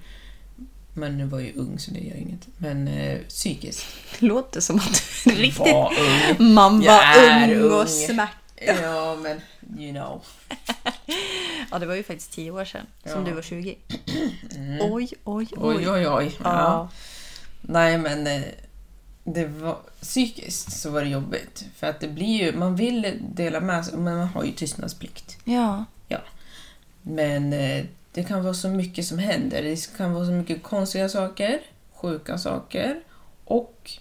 man var ju ung så det gör inget. Men eh, psykiskt. Låter som att du riktigt... Var ung. Man var är ung och ung. smärta. Ja, men you know. Ja, det var ju faktiskt tio år sedan som Ja. du var 20. Mm. Oj, oj, oj. Oj, oj, oj. Ja. Ja. Nej, men eh, det var, psykiskt så var det jobbigt. För att det blir ju, man vill dela med sig, men man har ju tystnadsplikt. Ja. Men eh, det kan vara så mycket som händer. Det kan vara så mycket konstiga saker, sjuka saker och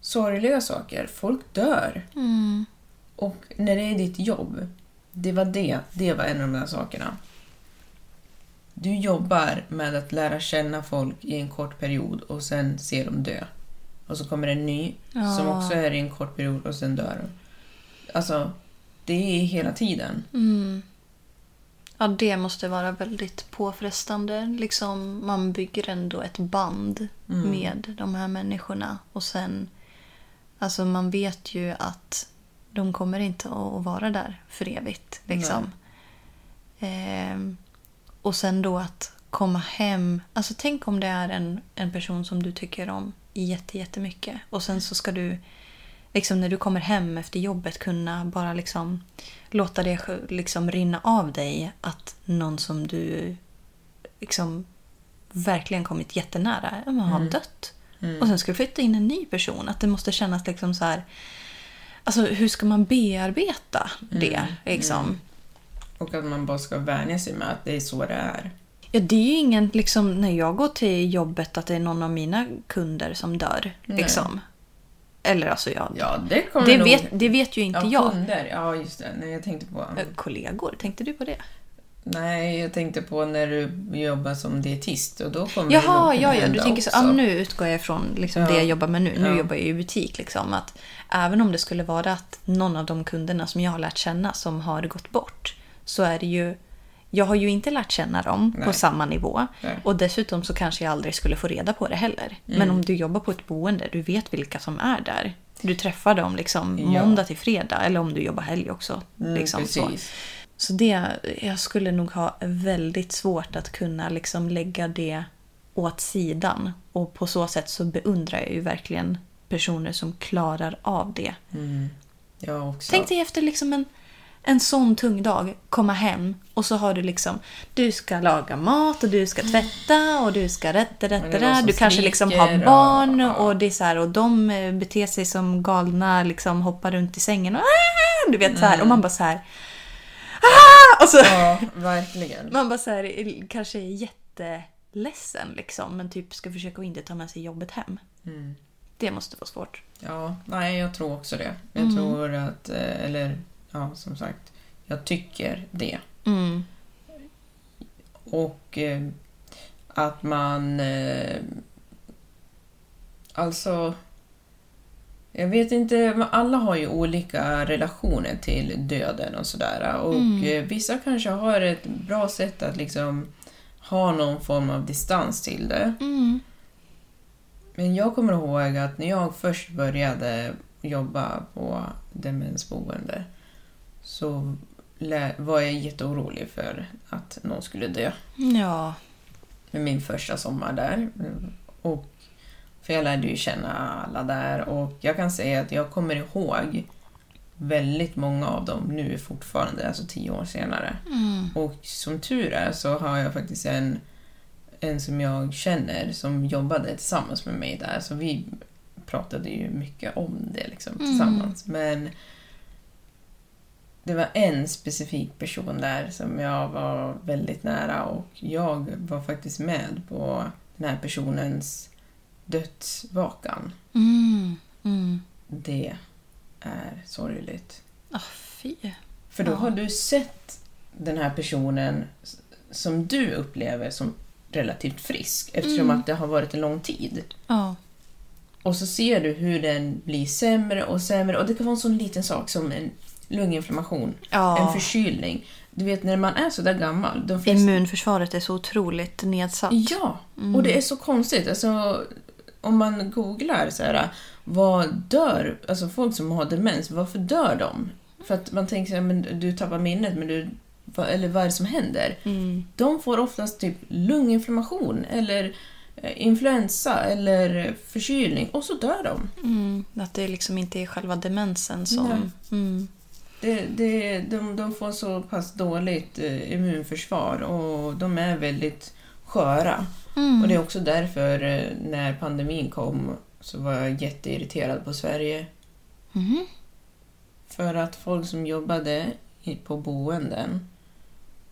sorgliga saker. Folk dör. Mm. Och när det är ditt jobb, det var det, det var en av de där sakerna. Du jobbar med att lära känna folk i en kort period och sen se dem dö. Och så kommer en ny Ja. som också är i en kort period och sen dör de. Alltså, det är hela tiden. Mm. Ja, det måste vara väldigt påfrestande. Liksom, man bygger ändå ett band Mm. med de här människorna. Och sen, alltså man vet ju att de kommer inte att vara där för evigt. Liksom. Ehm, och sen då att komma hem. Alltså tänk om det är en, en person som du tycker om jätte, jättemycket. Och sen så ska du, liksom när du kommer hem efter jobbet, kunna bara liksom låta det liksom rinna av dig att någon som du liksom verkligen kommit jättenära har Mm. dött. Mm. Och sen ska du flytta in en ny person. Att det måste kännas liksom så här... Alltså hur ska man bearbeta det? Mm, Liksom? Och att man bara ska vänja sig med att det är så det är. Ja, det är ju ingen, liksom, när jag går till jobbet, att det är någon av mina kunder som dör. Nej. Liksom. Eller alltså, jag, Ja, det kommer det, nog... vet, det vet ju inte ja, jag. kunder. Ja, just det. Nej, jag tänkte på... Eh, Kollegor, tänkte du på det? Nej, jag tänkte på när du jobbar som dietist och då kommer det Jaha, kunna ja, ja, du tänker så. Ja, nu utgår jag ifrån liksom Ja. det jag jobbar med nu. Nu Ja. jobbar jag i butik. Liksom, att även om det skulle vara att någon av de kunderna som jag har lärt känna som har gått bort, så är det ju... Jag har ju inte lärt känna dem på Nej. samma nivå. Nej. Och dessutom så kanske jag aldrig skulle få reda på det heller. Men Mm. om du jobbar på ett boende, du vet vilka som är där. Du träffar dem liksom måndag till fredag, eller om du jobbar helg också. Mm, liksom precis. Så det, jag skulle nog ha väldigt svårt att kunna liksom lägga det åt sidan. Och på så sätt så beundrar jag ju verkligen personer som klarar av det. Mm. Jag också. Tänk dig efter liksom en, en sån tung dag, komma hem och så har du liksom Du ska laga mat och du ska tvätta och du ska rätta där. som Du kanske liksom har och- barn ja. och det är så här, och de eh, beter sig som galna, liksom hoppar runt i sängen och "Ah!" du vet så här och man bara så här "Ah!" och så Ja, verkligen. man bara så här, kanske är jätteledsen liksom men typ ska försöka att inte ta med sig jobbet hem. Mm. Det måste vara svårt. Ja, nej, jag tror också det. Jag Mm. tror att, eh, eller ja, som sagt, jag tycker det. Mm. Och eh, att man... Eh, alltså... Jag vet inte, alla har ju olika relationer till döden och sådär. Och Mm. eh, vissa kanske har ett bra sätt att liksom ha någon form av distans till det. Mm. Men jag kommer ihåg att när jag först började jobba på demensboende så var jag jätteorolig för att någon skulle dö. Ja. med min första sommar där. Och, för jag lärde ju känna alla där och jag kan säga att jag kommer ihåg väldigt många av dem nu fortfarande, alltså tio år senare. Mm. Och som tur är så har jag faktiskt en, en som jag känner som jobbade tillsammans med mig där, så vi pratade ju mycket om det liksom, Mm. tillsammans. Men det var en specifik person där som jag var väldigt nära och jag var faktiskt med på den här personens dödsvakan. Mm. Mm. Det är sorgligt. Ah, fy. För då Ja. har du sett den här personen som du upplever som relativt frisk eftersom Mm. att det har varit en lång tid. Ja. Och så ser du hur den blir sämre och sämre och det kan vara en sån liten sak som en lunginflammation, ja. en förkylning. Du vet när man är så där gammal, de flesta... Immunförsvaret är så otroligt nedsatt. Ja, Mm. och det är så konstigt. Alltså, om man googlar så här, vad dör, alltså folk som har demens, varför dör de? För att man tänker här, men du tappar minnet, men du, eller vad är det som händer? Mm. De får oftast typ lunginflammation eller eh, influensa eller förkylning och så dör de. Mm. Att det liksom inte är själva demensen som... Mm. Det, det, de, de får så pass dåligt eh, immunförsvar och de är väldigt sköra. Mm. Och det är också därför eh, när pandemin kom så var jag jätteirriterad på Sverige. Mhm. För att folk som jobbade på boenden,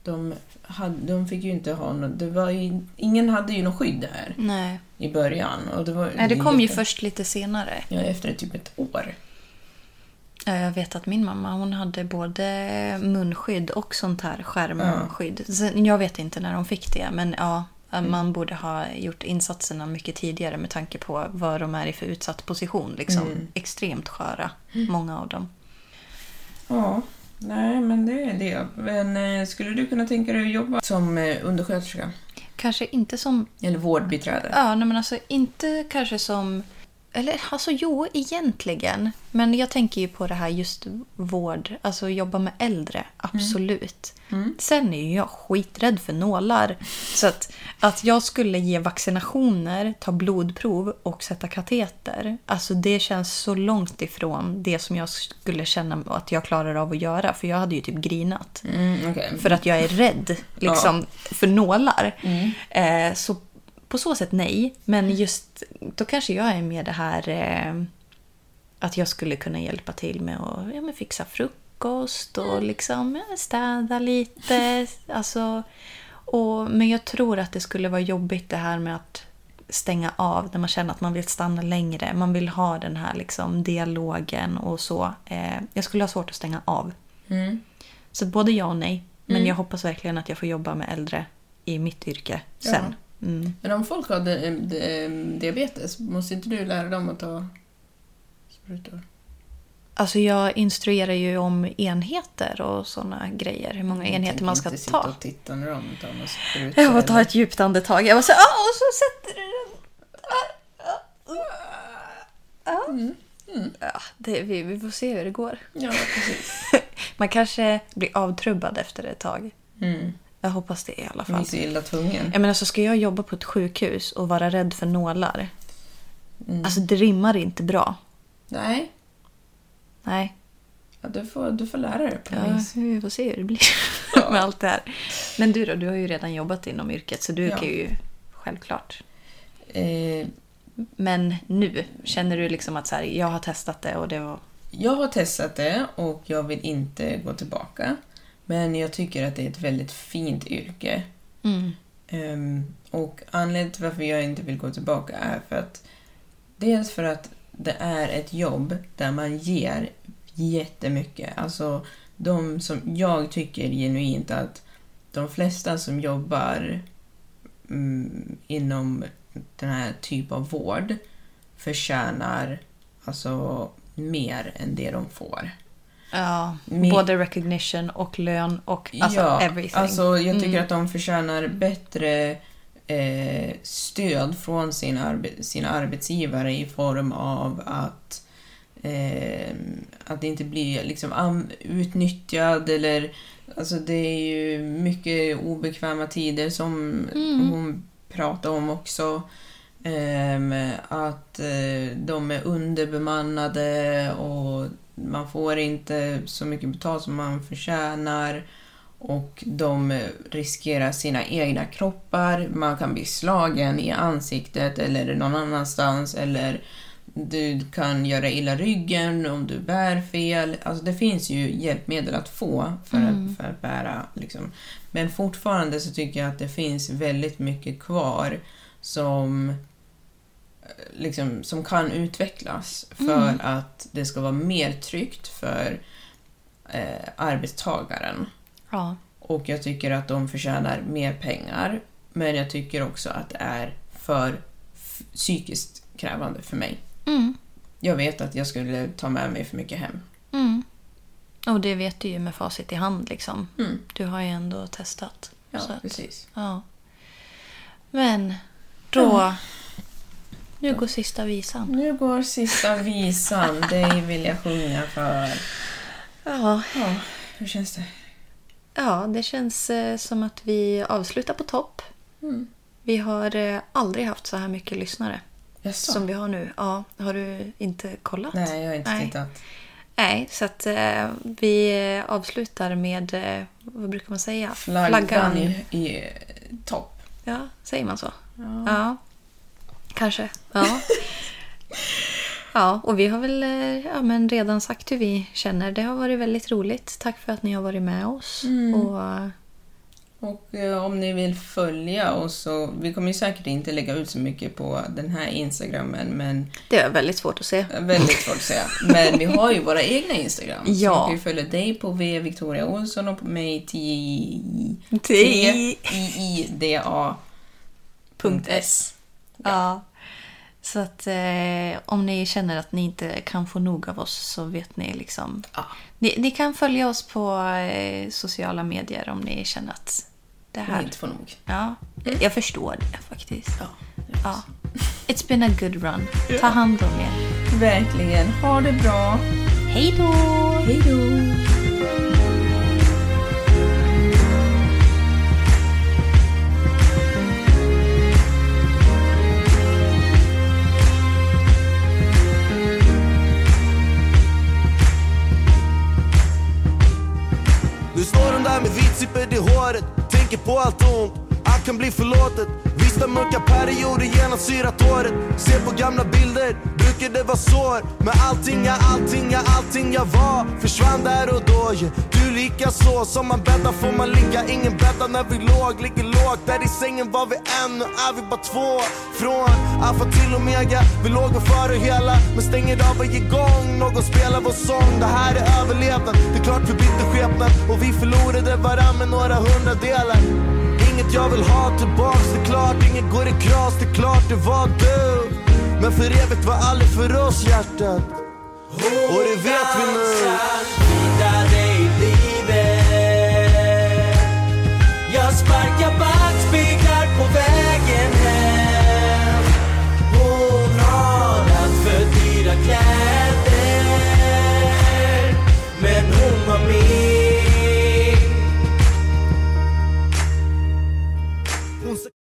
de, hade, de fick ju inte ha något, det var ju, ingen hade ju något skydd här Nej. i början. Och det, var, Nej, det kom ju jätte- först lite senare. Ja, efter typ ett år. Ja, Jag vet att min mamma hon hade både munskydd och sånt här skärmskydd. Sen, Jag vet inte när de fick det, men ja, man borde ha gjort insatserna mycket tidigare med tanke på vad de är i för utsatt position. Liksom. Mm. Extremt sköra, många av dem. Ja, nej men det är det. Men eh, skulle du kunna tänka dig att jobba som eh, undersköterska? Kanske inte som... Eller vårdbiträde? Ja, nej, men alltså inte kanske som... Eller alltså jo, egentligen. Men jag tänker ju på det här just vård, alltså jobba med äldre, absolut. Mm. Sen är ju jag skiträdd för nålar. Så att, att jag skulle ge vaccinationer, ta blodprov och sätta kateter. Alltså det känns så långt ifrån det som jag skulle känna att jag klarar av att göra. För jag hade ju typ grinat. Mm, okej. För att jag är rädd liksom, för nålar. Mm. Eh, så på så sätt nej. Men just då kanske jag är med det här eh, att jag skulle kunna hjälpa till med att ja, men fixa frukost och liksom ja, städa lite. Alltså, och, men jag tror att det skulle vara jobbigt det här med att stänga av när man känner att man vill stanna längre. Man vill ha den här liksom, dialogen och så. Eh, jag skulle ha svårt att stänga av. Mm. Så både ja och nej. Men Mm. jag hoppas verkligen att jag får jobba med äldre i mitt yrke Ja. Mm. Men om folk har di- di- diabetes, måste inte du lära dem att ta sprutor? Alltså jag instruerar ju om enheter och såna grejer. Hur många enheter man ska inte sitta ta. och titta när de tar några sprutor. Jag får ta ett djupt andetag. Jag var så, ah, och så sätter du den. Ja. Mm. Mm. Ja, det, vi, vi får se hur det går. Ja, precis. Man kanske blir avtrubbad efter ett tag. Mm. Jag hoppas det i alla Man fall. är så illa tvungen. Jag menar, så ska jag jobba på ett sjukhus och vara rädd för nålar. Mm. Alltså det rimmar inte bra. Nej, Nej, ja, du, får, du får lära dig på ja, vis. vi får se hur det blir Ja. med allt det här. Men du då, du har ju redan jobbat inom yrket så du Ja. kan ju självklart. Eh, Men nu, känner du liksom att så här, jag har testat det och det var... jag har testat det och jag vill inte gå tillbaka. Men jag tycker att det är ett väldigt fint yrke. Mm. Ehm, och anledningen till varför jag inte vill gå tillbaka är för att dels för att det är ett jobb där man ger jättemycket. Alltså de som jag tycker genuint att de flesta som jobbar mm, inom den här typen av vård förtjänar alltså mer än det de får. Ja, Med- både recognition och lön och alltså ja, everything. alltså jag tycker Mm. att de förtjänar bättre eh, stöd från sina, arbe- sina arbetsgivare i form av att eh, att det inte blir liksom utnyttjad eller alltså det är ju mycket obekväma tider som Mm. hon pratar om också. Ehm, att eh, de är underbemannade och man får inte så mycket betalt som man förtjänar och de riskerar sina egna kroppar. Man kan bli slagen i ansiktet eller någon annanstans eller du kan göra illa ryggen om du bär fel. Alltså det finns ju hjälpmedel att få för, Mm. att, för att bära. Liksom. Men fortfarande så tycker jag att det finns väldigt mycket kvar som, liksom, som kan utvecklas för Mm. att det ska vara mer tryggt för eh, arbetstagaren. Ja. Och jag tycker att de förtjänar mer pengar. Men jag tycker också att det är för psykiskt krävande för mig. Mm. Jag vet att jag skulle ta med mig för mycket hem. Mm. Och det vet du ju med facit i hand liksom. Mm. Du har ju ändå testat. Ja, att- precis. Ja. Men då... Nu går sista visan. Nu går sista visan. Dig vill jag sjunga för. Ja, Ja, hur känns det? ja det känns eh, som att vi avslutar på topp. Mm. Vi har eh, aldrig haft så här mycket lyssnare Jaså? som vi har nu. Ja, har du inte kollat? Nej, jag har inte Nej. tittat. Nej, så att eh, vi eh, avslutar med, eh, vad brukar man säga? Flaggan i, i eh, topp. Ja, säger man så? Ja. Ja, kanske. Ja. ja, och vi har väl eh, ja, men redan sagt hur vi känner. Det har varit väldigt roligt. Tack för att ni har varit med oss. Mm. Och, eh, Och eh, om ni vill följa oss så, vi kommer ju säkert inte lägga ut så mycket på den här instagrammen men det är väldigt svårt att se. väldigt svårt att säga. Men vi har ju våra egna instagram. Så Ja. man kan ju följa dig på V Victoria Olsson och på mig T T- I D A Punkt S. Ja. Så att eh, om ni känner att ni inte kan få nog av oss så vet ni liksom. Ja. Ni, ni kan följa oss på eh, sociala medier om ni känner att det här... inte få nog. Ja, jag förstår det faktiskt. Ja. Ja. It's been a good run. Ta hand om er. Verkligen. Ha det bra. Hej då! Hej då. Hon där med vitsippor i håret Tänker på allt ont, allt kan bli förlåtet. Vissa mörka perioder genomsyrat håret Ser på gamla bilder, brukar det vara sår. Men allting, ja allting, ja allting jag var. Försvann där och då, yeah, Du lika så Som man bäddar får man ligga, ingen bäddar när vi låg Ligger lågt, där i sängen var vi en, nu är vi bara två. Från alfa till omega, vi låg och före hela. Men stänger av varje gång någon spelar vår sång. Det här är överlevnad, det är klart vi bytte skepnad. Och vi förlorade varann med några hundradelar Inget jag vill ha tillbaks, det är klart Inget går i kras, det är klart det var du. Men för evigt var aldrig för oss hjärtat. Och det vet vi nu.